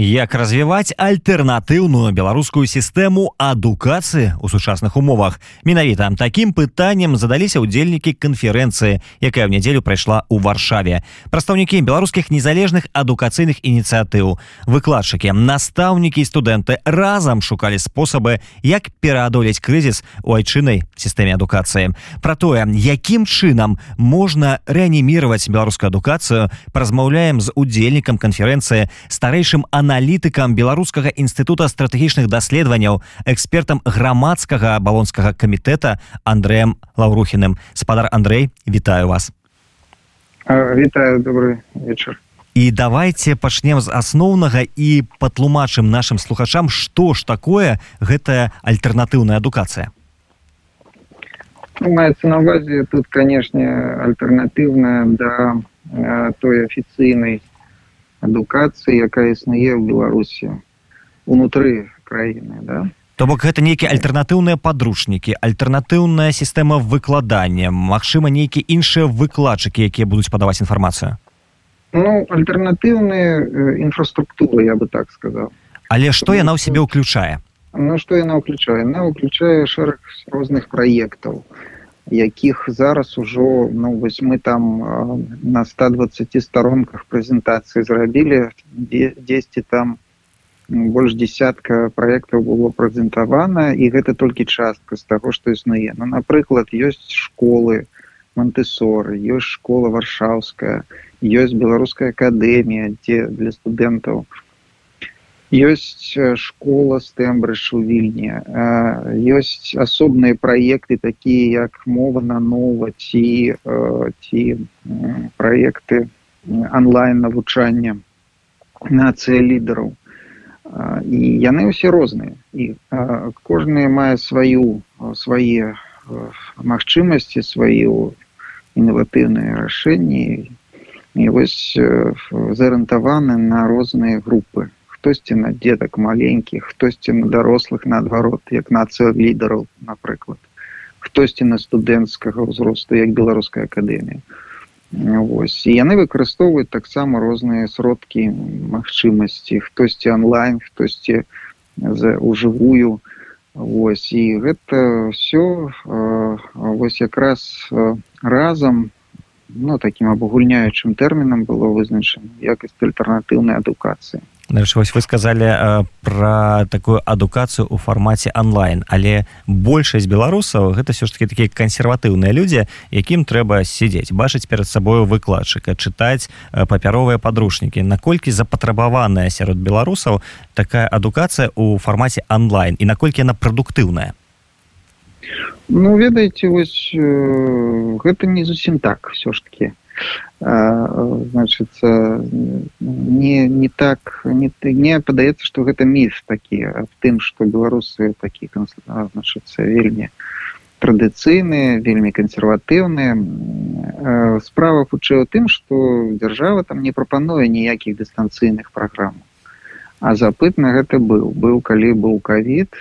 як развіваць альтэрнатыўную беларускую сістэму адукацыі ў сучасных умовах? Менавіта такім пытаннем задаліся ўдзельнікі канферэнцыі якая ў нядзелю прайшла ў варшаве. Прадстаўнікі беларускіх незалежных адукацыйных ініцыятыў. Выкладчыкі настаўнікі студэнты разам шукалі спосабы як пераадолець крызіс у айчыннай сістэме адукацыі. Про тое якім чынам можна рэаніміраваць беларускую адукацыю паразмаўляем з удзельнікам канферэнцыі старэйшым аналізам аналітыкам беларускага інстытута стратэгічных даследаванняў экспертам грамадскага балонскага камітэта андрэем лаўрухіным спадар Андрей вітаю вас. Вітаю добрый вечар. І давайте пачнем з асноўнага і патлумачым нашим слухачам што ж такое гэтая альтэрнатыўная адукацыя. Ну, маецца на увазе тут канешне альтэрнатыўная да той афіцыйнай адукацыі якая існуе ў беларусі унутры краіны да? То бок гэта нейкія альтэрнатыўныя падручнікі альтэрнатыўная сістэма выкладання Мачыма нейкія іншыя выкладчыкі якія будуць падаваць інфармацыю? Ну альтэрнатыўныя інфраструктуры я бы так сказал але што яна ў сябе ўключае? Ну што яна ўключае? На ўключае шэраг розных праектаў якіх зараз ужо ну вось мы там на 120 сторонках прэзентацыі зрабілі дзесьці там больш десятка проектаў было прэзентавана і гэта толькі частка з таго што існуе. Ну напрыклад ёсць школы монтысоры ёсць школа варшаўская ёсць беларуская акадэмія дзе для студэнтаў у ёсць школа стэмбрыш у вільні ёсць асобныя праекты такія як мова на нова ці ці праекты онлайн навучання нацыя лідараў і яны ўсе розныя і кожны мае сваю свае магчымасці сваю інаватыўныя рашэнні і вось зарыентаваны на розныя групы хтосьці на дзетак маленькіх хтосьці на дарослых наадварот як нацыя лідараў напрыклад хтосьці на студэнцкага ўзросту як беларуская акадэмія Вось і яны выкарыстоўваюць таксама розныя сродкі магчымасці хтосьці онлайн хтосьці за ужывую Вось і гэта все вось якраз разам ну таким абагульняючым тэрмінам было вызначана якасць альтэрнатыўнай адукацыі вось вы сказали э, про такую адукацыю у фармаце онлайн але большасць беларусаў гэта все ж таки такія кансерватыўныя людзі якім трэба сидзець бачыць перад сабою выкладчыка чытаць э, папяровыя падручнікі. Наколькі запатрабаваная сярод беларусаў такая адукацыя у фармаце онлайн і наколькі яна прадуктыўная? Ну ведаеце вось э, гэта не зусім так все ж таки значит не не так не мне падаецца что гэта міф такі аб тым что беларусы такі значыцца вельмі традыцыйныя вельмі кансерватыўныя справа хутчэй у тым что дзяржава там не прапануе ніякіх дыстанцыйных праграмаў А запыт на гэта быў. Быў калі быў кавід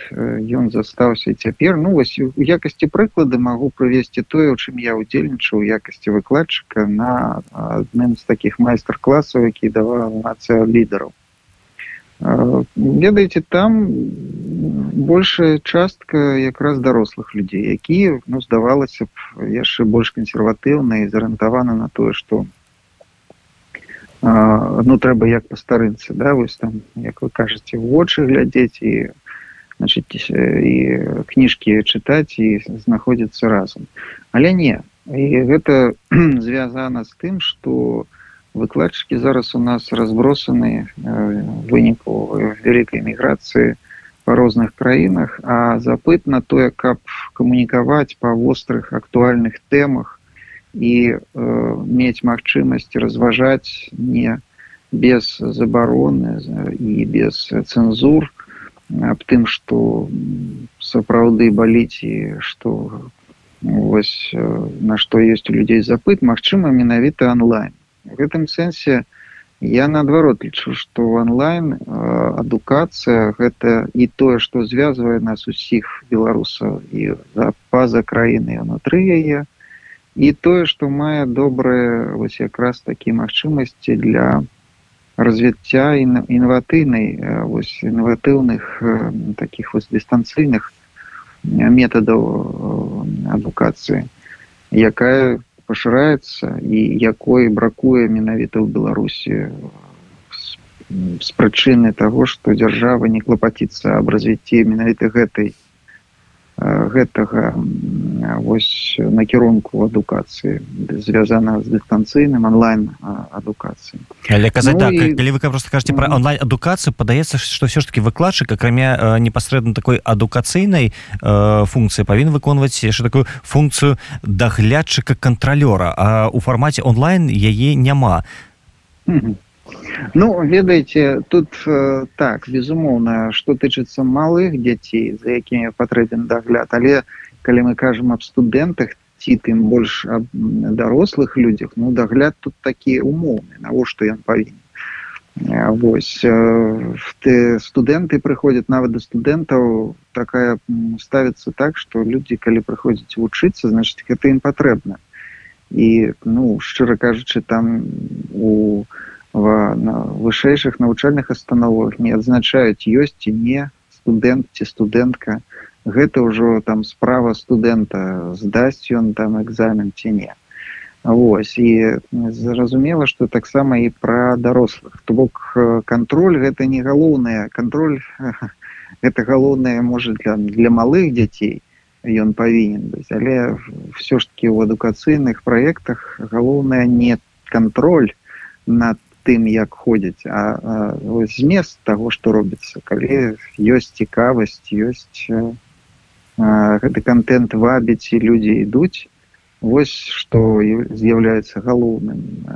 ён застаўся цяпер. Ну вось у якасці прыклады магу прывесці тое у чым я удзельнічаў якасці выкладчыка на адным з таких майстар-класаў які даваў нацыя лідараў. Ведаеце там большая частка якраз дарослых людзей якія ну здавалася б яшчэ больш кансерватыўна і зарыентаваны на тое што ну трэба як па старынцы да вось там як вы кажаце вочы глядзець і значитць і кніжкі чытаць і знаходзіцца разам але не і гэта звязана з тым что выкладчыкі зараз у нас разбросаны выніку вялікай міграцыі па розных краінах а запыт на тое каб камунікаваць па вострых актуальных тэмах і э, мець магчымасць разважаць не без забароны і без цэнзур аб тым што сапраўды баліць і што вось на што ёсць у людзей запыт магчыма менавіта онлайн. В гэтым сэнсе я наадварот лічу што онлайн адукацыя гэта і тое што звязвае нас усіх беларусаў і за па-за краіны унутры яе і тое што мае добрыя вось якраз такі магчымасці для развіцця інаватыйнай вось інаватыўных таких вось дыстанцыйных метадаў адукацыі якая пашыраецца і якой бракуе менавіта ў беларусі з прычыны таго што дзяржава не клапаціцца аб развіцці менавіта гэтай гэтага вось накірунку адукацыі звязана з дыстанцыйным онлайн адукацыі але казаць ну, так, і... калі вы просто кажаце про онлайн адукацыю падаецца што все ж таки выкладчык акрамя непасрэдна такой адукацыйнай функцыі павінен выконваць яшчэ такую функцыю даглядчыка кантралёра а у фармаце онлайн яе няма. Mm -hmm. Ну ведаеце тут э, так безумоўна што тычыцца малых дзяцей за якімі патрэбен дагляд. Але калі мы кажам аб студэнтах ці тым больш аб дарослых людзях ну дагляд тут такі умоўны навошта ён павінен. Вось ты студэнты прыходзяць нават да студэнтаў такая ставіцца так што людзі калі прыходзяць вучыцца значит гэта ім патрэбна. І ну шчыра кажучы там у в вышэйшых навучальных установах не адзначаюць ёсць ці не студэнт ці студэнтка. Гэта ўжо там справа студэнта здасць ён там экзамен ці не. Вось і зразумела што таксама і пра дарослых. То бок кантроль гэта не галоўная кантроль это галоўнае можа для для малых дзяцей ён павінен быць але все ж таки ў адукацыйных праектах галоўнае не кантроль над тым як ходзяць. А, а змест того что робіцца. Калі ёсць цікавасць ёсць гэты контент вабіць і людзі ідуць вось что з'яўляецца галоўным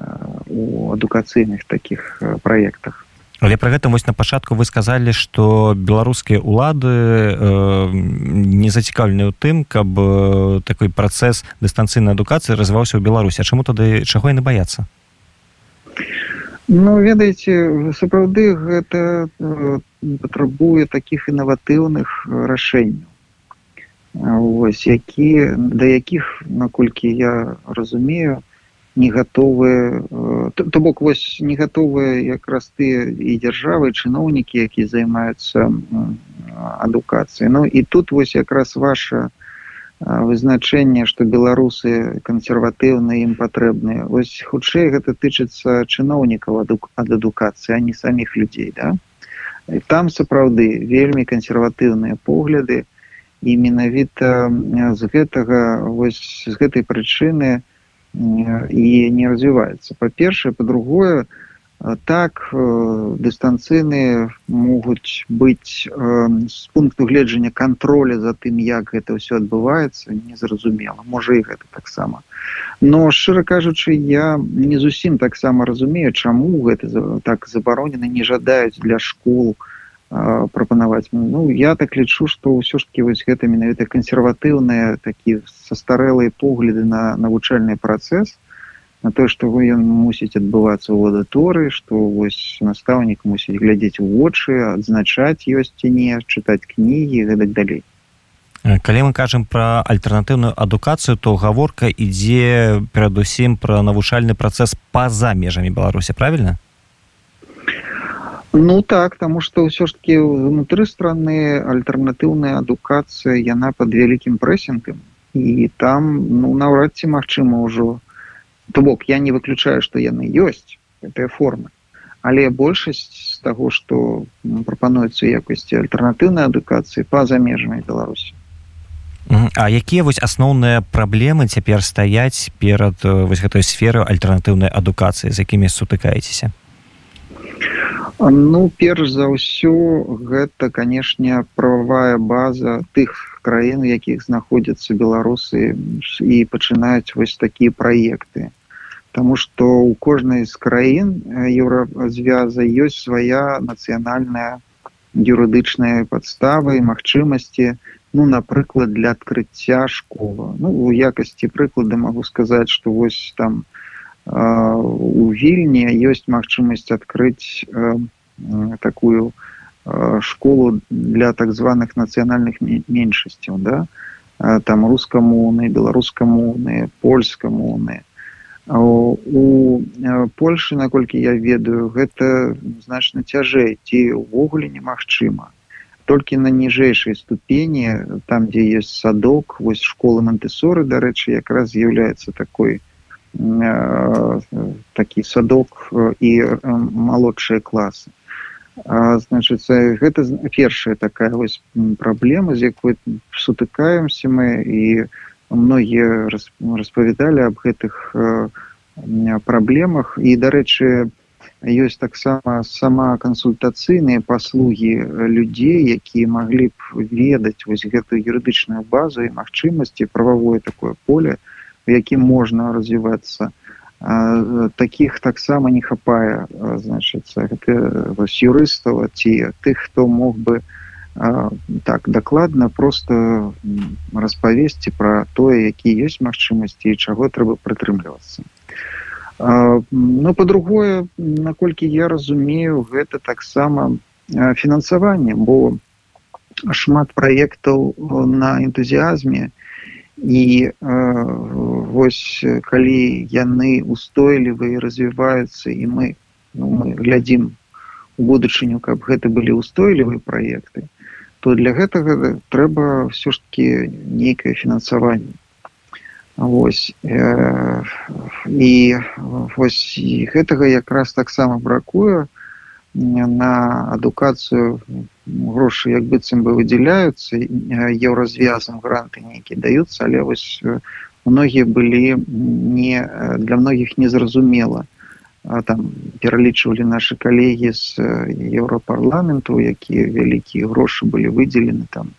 у адукацыйных таких праектах. Але про гэта вось на пачатку вы сказали что беларускія улады э, не зацікаўлены ў тым каб э, такой працэс дыстанцыйнай адукацыі развіваўся ў беларусі. Чаму тады чаго яны баяцца Ну ведаеце сапраўды гэта э, патрабуе такіх інаватыўных рашэнняў. Ось які да якіх наколькі я разумею не гатовы э, то бок вось не гатовыя якраз ты і дзяржавы чыноўнікі які займаюцца адукацыяй. Ну і тут вось якраз ваша вызначэнне што беларусы кансерватыўныя ім патрэбныя. Ось хутчэй гэта тычыцца чыноўнікаў ад адукацыі а не саміх людзей да? І там сапраўды вельмі кансерватыўныя погляды. І менавіта з гэтага вось з гэтай прычыны і не развіваецца. Па-першае па-другое то так дыстанцыйныя могуць быць з пункту гледжання контроля за тым як гэта ўсё адбываецца незразумела можа і гэта таксама но шчыра кажучы я не зусім таксама разумею чаму гэта так забаронены не жадаюць для школ прапанаваць ну я так лічу што ўсё ж таки вось гэта менавіта кансерватыўныя такі састарэлыя погляды на навучальны працэс на тое што вы ён мусіць адбывацца ў аўдаторыі што вось настаўнік мусіць глядзець у вочы адзначаць ёсць ці не чытаць кнігі гэтак далей калі мы кажам пра альтэрнатыўную адукацыю то гаворка ідзе перадусім пра навучальны працэс па-за межамі беларусі правильно ну так таму што ўсё ж таки внутры страны альтэрнатыўная адукацыя яна под вялікім прэсінгам. І там ну наўрад ці магчыма ўжо то бок я не выключаю что яны ёсць гэтыя формы але большасць з таго что прапануецца якасці альтэрнатыўнай адукацыі па-за межамі беларусі. А якія вось асноўныя праблемы цяпер стаяць перад вось гэтай сферы альтэрнатыўнай адукацыі з якімі сутыкаецеся? Ну перш за ўсё гэта канешне прававая база тых краін якіх знаходзяцца беларусы і пачынаюць вось такія праекты. Таму што ў кожнай з краін еўразвяза ёсць свая нацыянальная юрыдычная падстава і магчымасці. Ну напрыклад для адкрыцця школа ну у якасці прыклады магу сказаць што вось там у вільні ёсць магчымасць адкрыць такую школу для так званых нацыянальных меншасцяў да? Там рускамоўныя беларускамоўныя польскамоўныя у польльше наколькі я ведаю гэта значна цяжэй ці ўвогуле немагчыма. Толькі на ніжэйшай ступені там дзе есть садок вось школы мантэсоры дарэчы якраз з'яўляецца такой такі садок і малодшыя класы значыцца гэта першая такая вось праблема з якой сутыкаемся мы і многія распавядалі аб гэтых праблемах і дарэчы ёсць таксама сама кансультацыйныя паслугі людзей якія маглі б ведаць вось гэтую юрыдычную базу і магчымасці прававое такое поле у якім можна развівацца таких таксама не хапае значыцца вось юрыстаў ці тых хто мог бы так дакладна просто распавесці пра тое які ёсць магчымасці і чаго трэба прытрымлівацца ну по-другое наколькі я разумею гэта таксама фінансаванне бо шмат праектаў на энтузіазме і і э, вось калі яны устойлівыя развіваюцца і мы ну, мы глядзім у будучыню каб гэта былі устойлівыя праекты то для гэтага трэба ўсё ж таки нейкае фінансаванне. Вось э, і вось гэтага якраз таксама бракуе на адукацыю грошы як быццам бы выдзяляюцца еўразвязам гранты нейкія даюцца але вось многія былі не для многіх незразумела там пералічвалі нашы калегі з еўрапарламенту якія вялікія грошы былі выдзелены там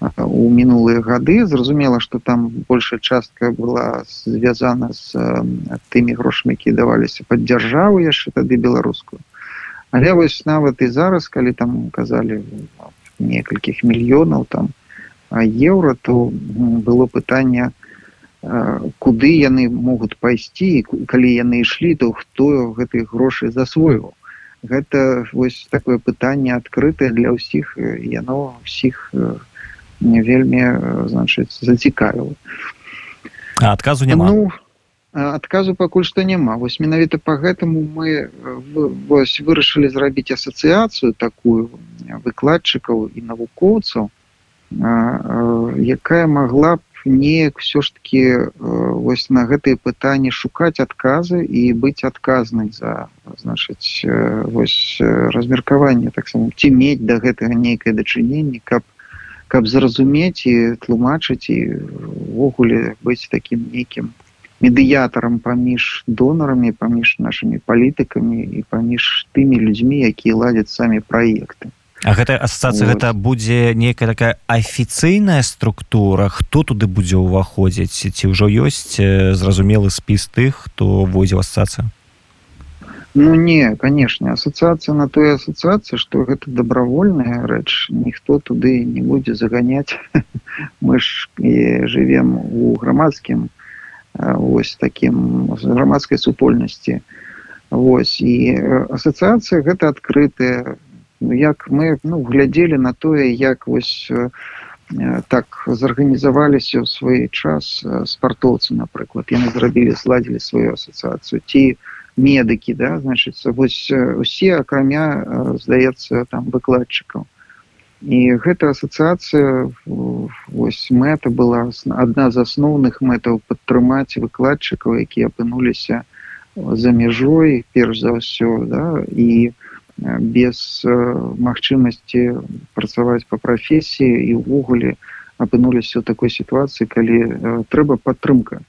у мінулыя гады зразумела што там большая частка была звязана з тымі грошамі які даваліся пад дзяржаву яшчэ тады беларускую але вось нават і зараз калі там казалі некалькіх мільёнаў там еўра то было пытанне куды яны могуць пайсці калі яны ішлі то хто гэтых грошай засвойваў гэта вось такое пытанне адкрытае для ўсіх яно ўсіх не вельмі значыць зацікавіла адказу няма ну, адказу пакуль што няма. Вось менавіта по гэтаму мы вось вырашылі зрабіць асацыяцыю такую выкладчыкаў і навукоўцаў якая могла б неяк все ж таки вось на гэтые пытанні шукаць адказы і быць адказнай за значыць вось размеркаванне таксама ці мець да гэтага нейкае дачыненне каб каб зразумець і тлумачыць і увогуле быць таким нейкім медыятарам паміж донарамі паміж нашими палітыкамі і паміж тымі людзьмі якія ладзяць самі праекты А гэта асацыяцыя гэта будзе нейкая такая афіцыйная структура? Хто туды будзе ўваходзіць ці ўжо ёсць зразумелы спіс тых хто водзе асацыю Ну не конечно асацыяцыя на той асацыяцыі что гэта добровольная рэч ніхто туды не будзе заганяць мы ж жывем у грамадскім ось таким грамадской супольнасці Вось і асацыяцыя гэта адкрытая. Як мы ну, глядзелі на тое як вось так зарганізаваліся ў свой час спартоўцы напрыклад. Яны зрабілі зладзілі сваю асацыяцыю. Ці медыкі да значыцца вось усе акрамя здаецца там выкладчыкаў і гэта асацыяцыя вось мэта была адна з асноўных мэтаў падтрымаць выкладчыкаў якія апынуліся за мяжой перш за ўсё да і без магчымасці працаваць по прафесіі і ўвогуле апынуліся ў такой сітуацыі калі трэба падтрымка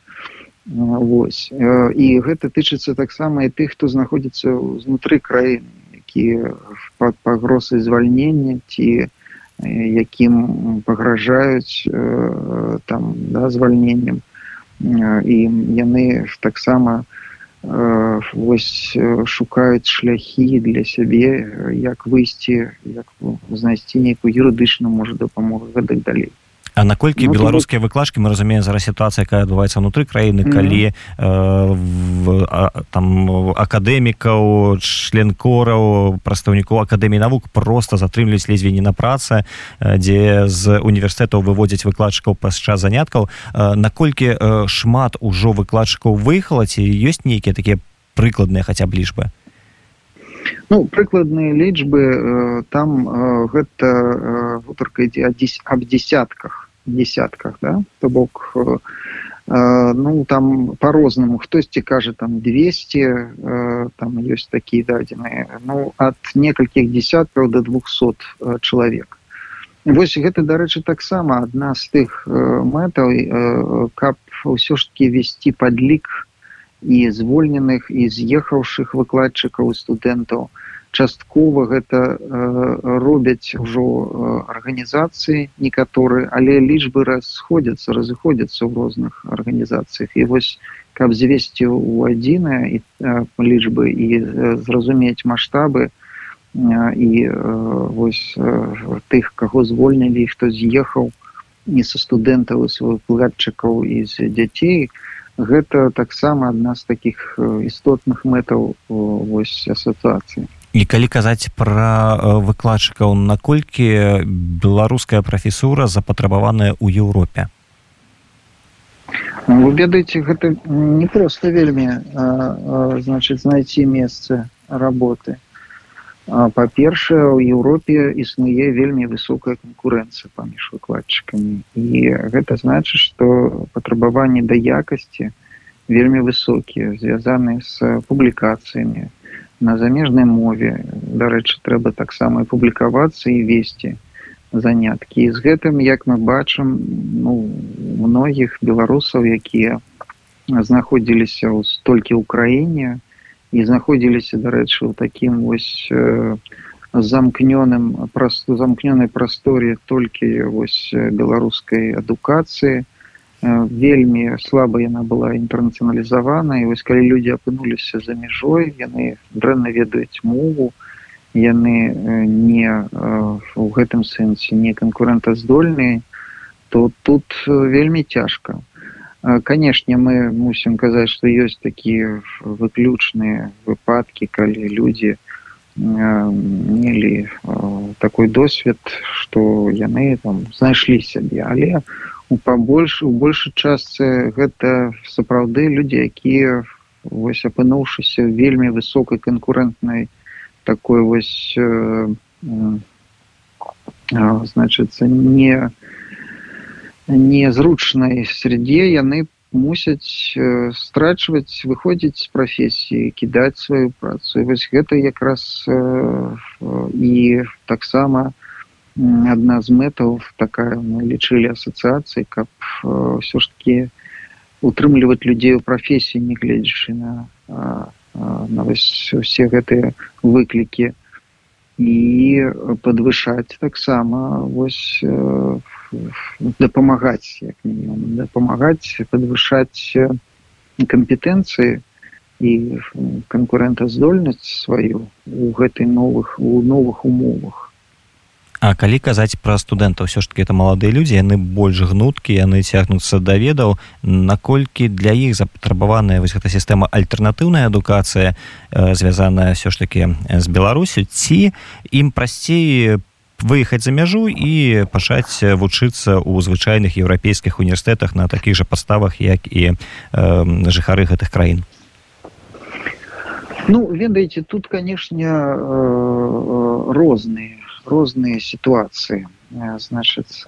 Вось і гэта тычыцца таксама і тых хто знаходзіцца знутры краіны якія пад пагрозай звальнення ці якім пагражаюць там да, звальненнем. І яны таксама вось шукаюць шляхі для сябе як выйсці як знайсці нейкую юрыдычную можа дапамогу гэтак далей А наколькі ну, беларускія выкладчыкі мы разумеем зараз сітуацыя якая адбываецца ўнутры краіны калі э, в, а, там акадэмікаў членкораў прадстаўнікоў акадэміі навук просто затрымліваюць лезве не на працы дзе з універсітэтаў выводзяць выкладчыкаў падчас заняткаў. Наколькі шмат ужо выкладчыкаў выехала ці ёсць нейкія такія прыкладныя хаця б лічбы? Ну прыкладныя лічбы э, там э, гэта э, гутарка ідзе аб десятках десятках да то бок э, э, ну там по-рознаму хтосьці кажа там 200 э, там ёсць такія дадзеныя ну от некалькіх десяткаў до 200 э, чалавек восьось гэта дарэчы таксама адна з тых э, мэтаў э, каб ўсё ж таки весці падлік і звольненых і з'ехаўшых выкладчыкаў студэнтаў. то часткова гэта э, робяць ужо э, арганізацыі некаторы але лічбы расходзяцца разыходзяцца ў розных арганізацыях. І вось каб звесці у адзінае і э, лічбы і э, зразумець маштабы э, і э, вось э, тых каго звольнілі хто з'ехаў не са студэнтаў платчыкаў і з дзяцей гэта таксама адна з таких істотных мэтаў вось асацыяцыі і калі казаць пра выкладчыкаў наколькі беларуская прафесура запатрабаваная ў Еўропе. Вы ведаеце гэта не проста вельмі а, а, значит знайсці месцы работы. Па-першае у Еўропе існуе вельмі высокая канкурэнцыя паміж выкладчыкамі. І гэта значыць што патрабаванні да якасці вельмі высокія звязаныя з публікацыямі на замежнай мове. Дарэчы трэба таксама і публікавацца і весці заняткі. З гэтым як мы бачым ну, многіх беларусаў якія знаходзіліся ў столькі ў краіне і знаходзіліся дарэчы ў такім вось э, замкнёным просту замкнёнай прасторы толькі вось беларускай адукацыі вельмі слаба яна была інтэрнацыяналізавана і вось калі людзі апынуліся за мяжой яны дрэнна ведаюць мову яны не у гэтым сэнсе не канкурэнтаздольныя то тут вельмі цяжка. Канешне мы мусім казаць што ёсць такія выключныя выпадкі калі людзі мелі такой досвед што яны там знайшлі сябе. Але у у пабольш у большай частцы гэта сапраўды людзі якія вось апынуўшыся вельмі высокай канкурэнтнай такой вось э, э, значыцца не незручнай среде. Яны мусяць э, страчваць выходзіць з прафесіі кідаць сваю працу. Вось гэта якраз э, і таксама у адна з мэтаў такая мы лічылі асацыяцыі каб ўсё ж таки утрымліваць людзей у прафесіі не гледзячы на на вось усе гэтыя выклікі і падвышаць таксама вось дапамагаць як мінімум дапамагаць падвышаць кампетэнцыі і канкурэнтаздольнасць сваю у гэтай новых у новых умовах А калі казаць пра студэнтаў все ж таки это маладыя людзі яны больш гнуткі яны цягнуцца да ведаў. Наколькі для іх запатрабаваная вось гэта сістэма альтэрнатыўная адукацыя э, звязаная все ж таки з беларусю ці ім прасцей выехаць за мяжу і пачаць вучыцца ў звычайных еўрапейскіх універсітэтах на такіх жа паставах як і э, жыхары гэтых краін? Ну ведаеце тут канешне э, розныя розныя сітуацыі значыць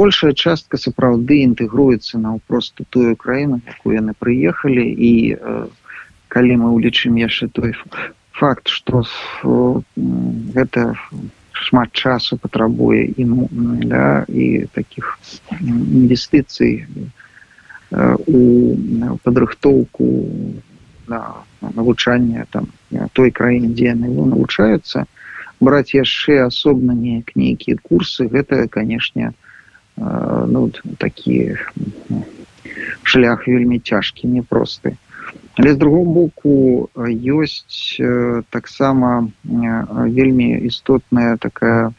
большая частка сапраўды інтэгруецца наўпросту тую краіну якую яны прыехалі. І калі мы ўлічым яшчэ той факт што гэта шмат часу патрабуе і да, і таких інвестыцый у падрыхтоўку на навучанне там той краіне дзе яны навучаюцца браць яшчэ асобна неяк нейкія курсы. Гэта канешне ну такі шлях вельмі цяжкі непросты але з другого боку ёсць таксама вельмі істотная такая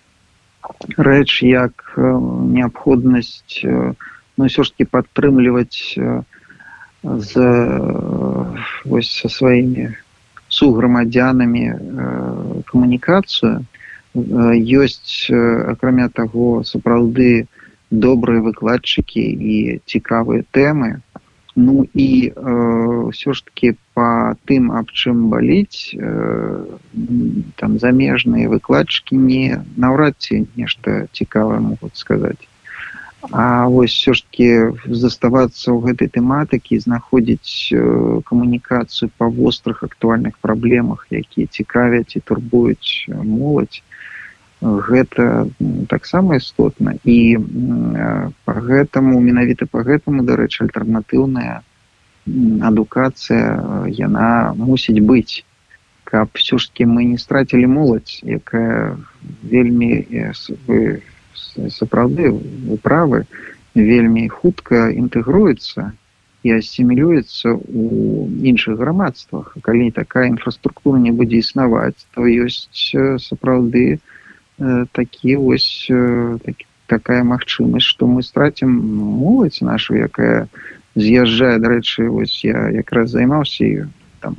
рэч як неабходнасць ну ўсё ж таки падтрымліваць з вось со сваімі суграмадзянамі камунікацыю. Ёсць акрамя таго сапраўды добрыя выкладчыкі і цікавыя тэмы. Ну і ўсё ж таки по тым аб чым баліць там замежныя выкладчыкі не наўрад ці нешта цікавае могуць сказаць А вось все ж таки заставацца ў гэтай тэматыкі знаходзіць камунікацыю па вострых актуальных праблемах якія цікавяць і турбуюць моладзь гэта таксама істотна. І по гэтаму менавіта по гэтаму дарэчы альтэрнатыўная адукацыя яна мусіць быць. Каб все ж таки мы не страцілі моладзь якая вельмі сапраўды выправы вельмі хутка інтэгруецца і асімілюецца у іншых грамадствах калі такая інфраструктура не будзе існаваць то ёсць сапраўды такі вось так, такая магчымасць што мы страцім моладзь нашу якая з'язджае дарэчы вось я якраз займаўся там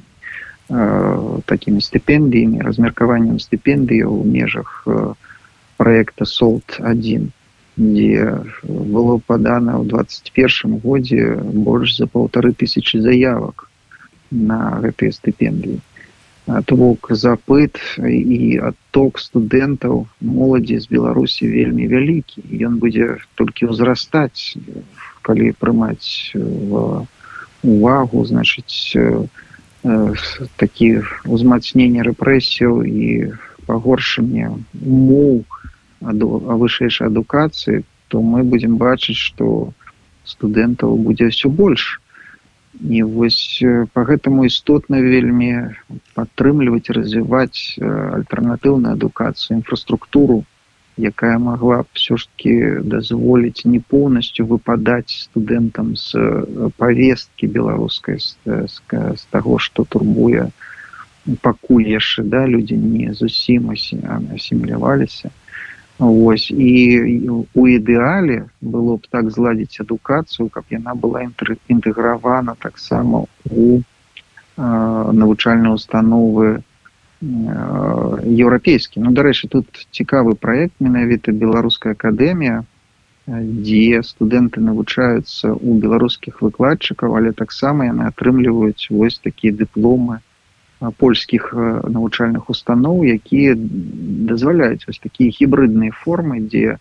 такімі стыпендыямі размеркаваннем стыпендыяў у межах э, проекта солт 1 дзе было падана ў 21 годзе больш за полторы тысячи заявак на гэтыя стыпендыі бок запыт і адток студэнтаў моладзі з беларусі вельмі вялікі ён будзе толькі ўзрастаць калі прымаць увагу значыць такі ўзмацнення рэпрэсіяў і пагоршанне умоў вышэйшай адукацыі то мы будзем бачыць што студэнтаў будзе ўсё больш. І вось по гэтаму істотна вельмі падтрымліваць развіваць альтэрнатыўную адукацыю інфраструктуру якая могла б все ж таки дазволіць не поўнасцю выпадаць студэнтам з повесткі беларускай з, з, з таго что турбуе пакуль яшчэ да людзі не зусім асімляваліся Вось і у ідэале было б так зладзіць адукацыю, каб яна была інтэгравана таксама у навучальныя установы еўрапейскі. Ну дарэчы, тут цікавы праект менавіта беларуская акадэмія, дзе студэнты навучаюцца ў беларускіх выкладчыкаў, але таксама яны атрымліваюць вось такія дыпломы польскіх навучальных устаноў якія дазваляюць вось такія гібрыдныя формы дзе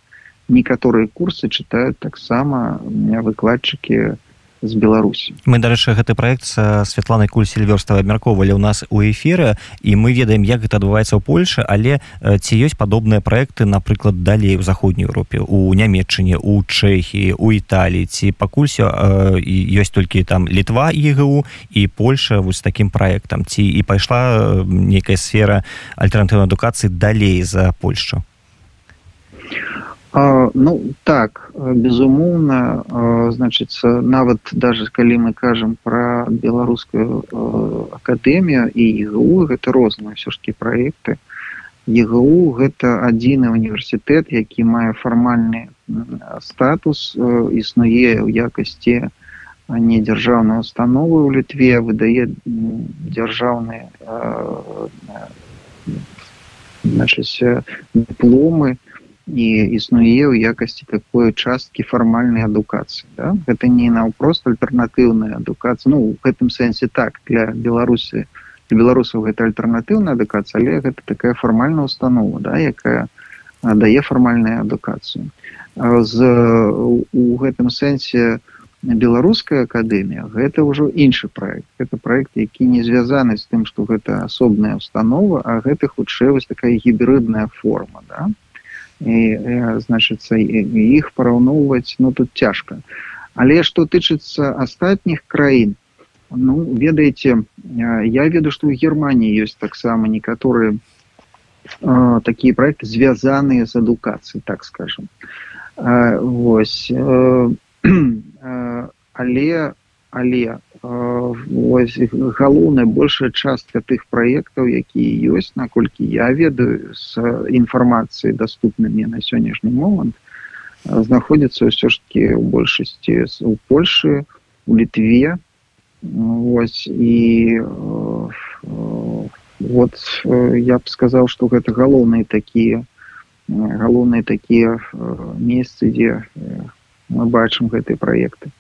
некаторыя курсы чытаюць таксама выкладчыкі з беларусі. Мы дарэчы гэты проект са святланай куль сельверстава абмяркоўвалі ў нас у эфіры і мы ведаем як гэта адбываецца ў польльше але ці ёсць падобныя проекты напрыклад далей у заходняй Еўропе у нямметчыне у чэхіі у італіі ці пакулься ёсць толькі там літва егу і польша вось таким проектам ці і пайшла нейкая сфера альтэрнатыўнай адукацыі далей за польшу ну так безумоўна значыцца нават даже калі мы кажам про беларускую акадэмію і егу гэта розныя ўсё ж таки проекты. Егу гэта адзіны універсітэт які мае фармальны статус існуе ў якасці не дзяржаўнай установы ў літве выдае дзяржаўныя значыць дыпломы і існуе ў якасці такой часткі фармальнай адукацыі да? гэта не наўпрост альтэрнатыўная адукацыя ну у гэтым сэнсе так для беларусі беларусаў гэта альтэрнатыўная адукацыя але гэта такая фармальная установа да якая дае фармальную адукацыю з у гэтым сэнсе беларуская акадэмія гэта ўжо іншы проект. Это проект які не звязаны з тым что гэта асобная установа а гэта хутчэй вось такая гібридная форма да значыцца іх параўноўваць ну тут цяжка. Але што тычыцца астатніх краін ну ведаеце я ведаю што ў германії ёсць таксама некаторыя такія проекты звязаныя з адукацыяй так скажем а, вось а, але але галоўная большая частка тых праектаў якія ёсць наколькі я ведаю з інфармацыі доступнымі на сённяшні момант знаходзіцца ўсё ж таки у большасці у польшы у літве. Ось і вот я б сказаў что гэта галоўныя такія галоўныя такія месцы дзе мы бачым гэтыя праекты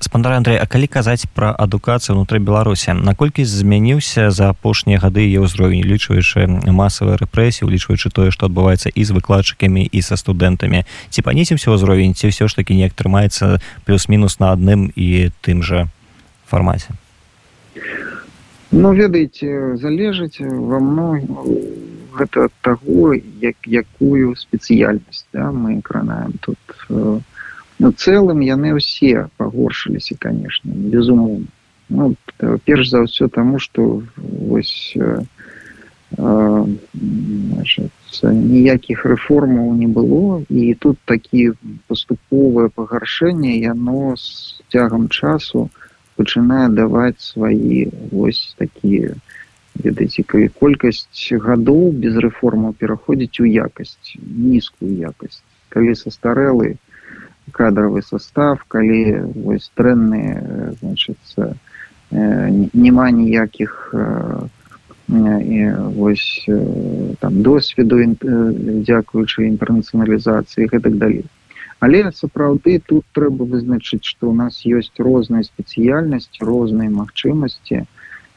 спандар Андрей А калі казаць пра адукацыю унутры беларусі наколькі змяніўся за апошнія гады е ўзровень лічваючы масавыя рэпрэсіі улічваючы тое што адбываецца і з выкладчыкамі і са студэнтамі? Ці панесімся ўзровень ці ўсё ж такі неяк трымаецца плюс-мінус на адным і тым жа фармаце? Ну ведаеце залежыць во мной гэта ад таго як якую спецыяльнасць да, мы кранаем тут у э, Ну цэлым яны ўсе пагоршыліся конечно безумоўно ну, перш за ўсё таму что вось э, э, ніякіх рэформаў не было і тут такі паступовае пагаршэнне яно з цягам часу пачынае даваць свае вось такія ведаеце колькасць гадоў без рэформаў пераходзіць у якасць нізкую якасць. Калі састарэлы кадровый состав калі вось дрэнныя значится няма ніякіх вось там досведу дзякуючы інтэрнацыяналізацыі гэтак далей але сапраўды тут трэба вызначыць што у нас ёсць розныя спецыяльнасці розныя магчымасці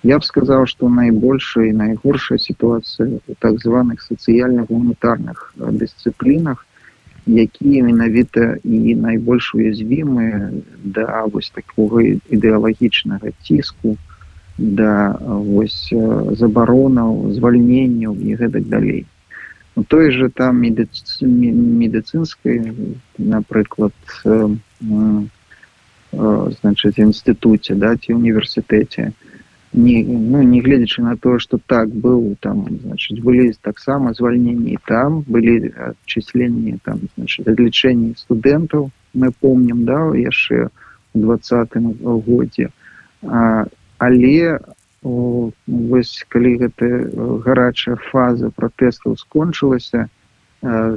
я б сказаў што найбольшая і найгоршая сітуацыя у так званых сацыяльных гуманітарных дысцыплінах якія менавіта і найбольш уязвімыя да вось такого ідэалагічнага ціску да вось забаронаў звальненняў і гэтак далей. У той же там медыцы, медыцынскай напрыклад значыць інстытуце да ці універсітэце не ну не гледзячы на тое что так быў там значит былі таксама звальненні там былі адчысленні там лічэнні студэнтаў мы помнім да яшчэ у двадцатым годзе а, але о, вось калі гэта гарачая фаза пратэстаў скончылася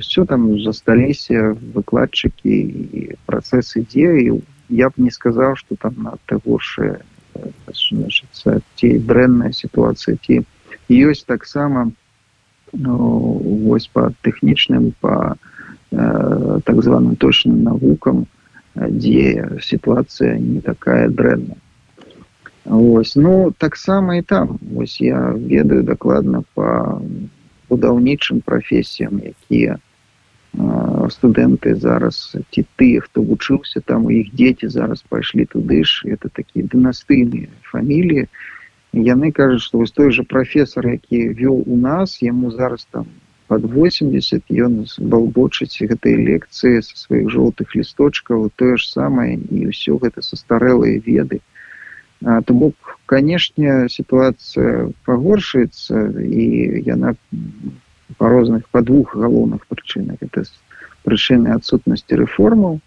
все там засталіся выкладчыкі і працэс ідзе і я б не сказаў что там на горшае значится ці дрэнная сітуацыя ці ёсць таксама ну, вось по тэхнічным по э, так званым точным навукам дзе сітуацыя не такая дрэнная ось. Ну таксама і там. Вось я ведаю дакладна по будаўнічым прафесіям якія студэнты зараз ці тыя хто вучыўся там у іх дзеці зараз пайшлі туды ж это такія дынастыйныя фаміліі. Яны кажуць што вось той же прафесор які вёў у нас яму зараз там под 80 ён балбочыць гэтай лекцыі са сваіх жоўтых лісточкаў тое ж самае і ўсё гэта састарэлыя веды. То бок канешне сітуацыя пагоршаецца і яна по розных по двух галоўных прычынах. Это прычыны адсутнасці рэформаў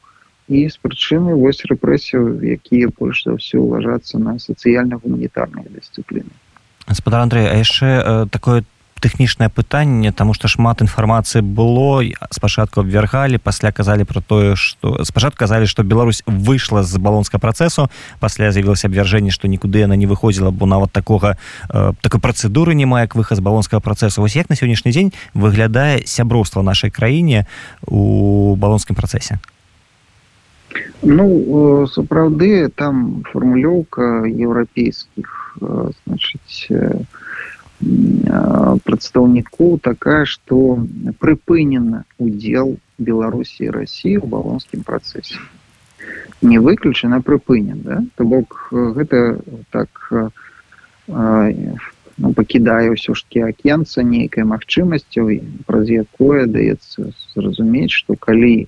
і з прычыны вось рэпрэсію якія больш за ўсё ўважацца на сацыяльна-гуманітарныя дысцыпліны спадар Андрей а яшчэ такое тэхнічнае пытанне таму што шмат інфармацыі было спачатку абвяргалі пасля казалі про тое што спачатку казалі што Беларусь выйшла з балонска працэсу пасля з'явілася абвяржэнне што нікуды яна не выходзіла бо нават такога э, такой працэдуры няма як выхад з балонскага працэсу. Вось як на сённяшні дзень выглядае сяброўства нашай краіне у балонскім працэсе? Ну сапраўды там фармулёўка еўрапейскіх значыць прадстаўнікоў такая што прыпынена удзел беларусі россии у балонскім працэсе не выключана прыпынен да? то бок гэта так ну, пакідае ўсё ж таки акенца нейкай магчымасцю праз якое даецца зразумець што калі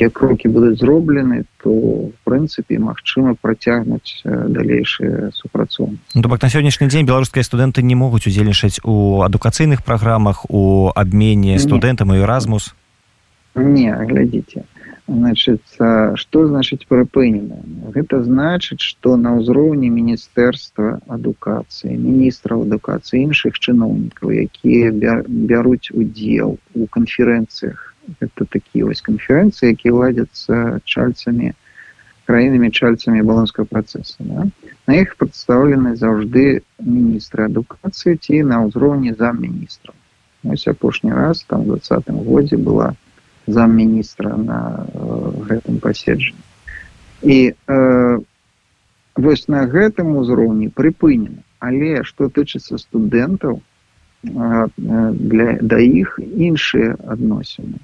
нейкія крокі будуць зроблены то в прынцыпе магчыма працягнуць далейшыя супрацоўны ну, бок на сённяшні дзень беларускія студэнты не могуць удзельнічаць у адукацыйных праграмах у абмене студэнтам і эразмус не глядзіце. Значит что значыць прыпынена гэта значыць что на ўзроўні міністэрства адукацыі міністраў адукацыі іншых чыноўнікаў якія бяруць удзел у канферэнцыях это такія вось канферэнцыі якія ладзяцца чальцамі краінамі чальцамі балонскага працэса да? на іх прадстаўлены заўжды міністры адукацыі ці на ўзроўні замміністраў апошні раз там двадцатым годзе была замміністра на э, гэтым паседжанні і э, вось на гэтым узроўні прыпынена але што тычыцца студэнтаў э, для да іх іншыя адносіны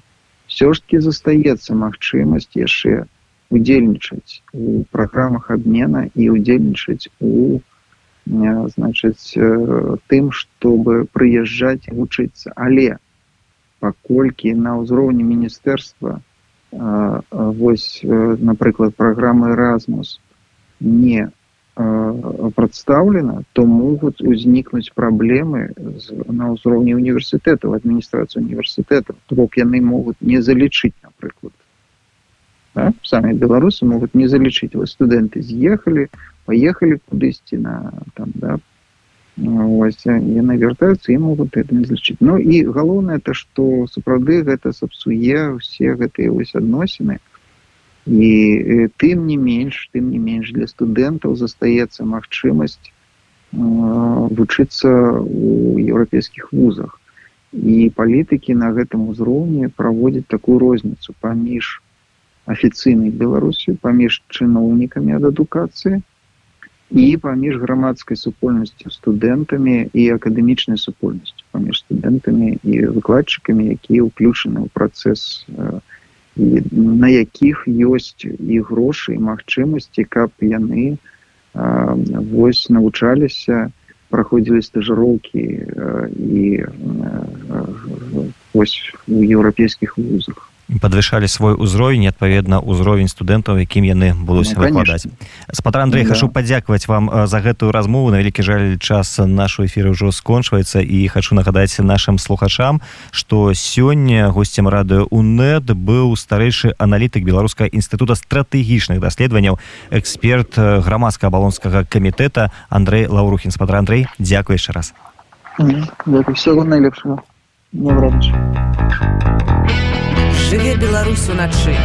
все ж таки застаецца магчымасць яшчэ удзельнічаць у праграмах абмена і удзельнічаць у значыць тым чтобы прыязджаць вучыцца. Але паколькі на ўзроўні міністэрства вось напрыклад праграмы Erasmus не прадстаўлена то могуць узнікнуць праблемы на ўзроўні універсітэтаў адміністрацыі універсітэтаў бок яны могуць не залічыць напрыклад да? самі беларусы могуць не залічыць вы студэнты з'ехалі паехалі кудысьці на там да ось яны вяртаюцца і могуць это не злічыць Ну і галоўнае то што сапраўды гэта сапсуе все гэтыя вось адносіны і тым не менш тым не менш для студэнтаў застаецца магчымасць вучыцца у еўрапейскіх вузах. І палітыкі на гэтым узроўні праводзяць такую розніцу паміж афіцыйнай беларусю паміж чыноўнікамі ад адукацыі і паміж грамадскай супольнасцю студэнтамі і акадэмічнай супольнасцю паміж студэнтамі і выкладчыкамі якія ўключаны ў працэс і на якіх ёсць і грошы і магчымасці каб яны вось навучаліся праходзілі стажыроўкі і вось у еўрапейскіх вузах падвышалі свой узровень адпаведна ўзровень студэнтаў якім яны будуць ну, выкладаць. спатар Андрей да. хачу падзякаваць вам за гэтую размову. На вялікі жаль час нашу эфіры ўжо скончваецца і хачу нагадаць нашим слухачам что сёння гостцем радыё унет быў старэйшы аналітык беларуска інстытута стратэгічных даследаванняў эксперт грамадска балонскага камітэта Андрей лаўрухін спатар Андрей дзякуй яшчэ раз. Всего найлепшего не жыве беларус уначы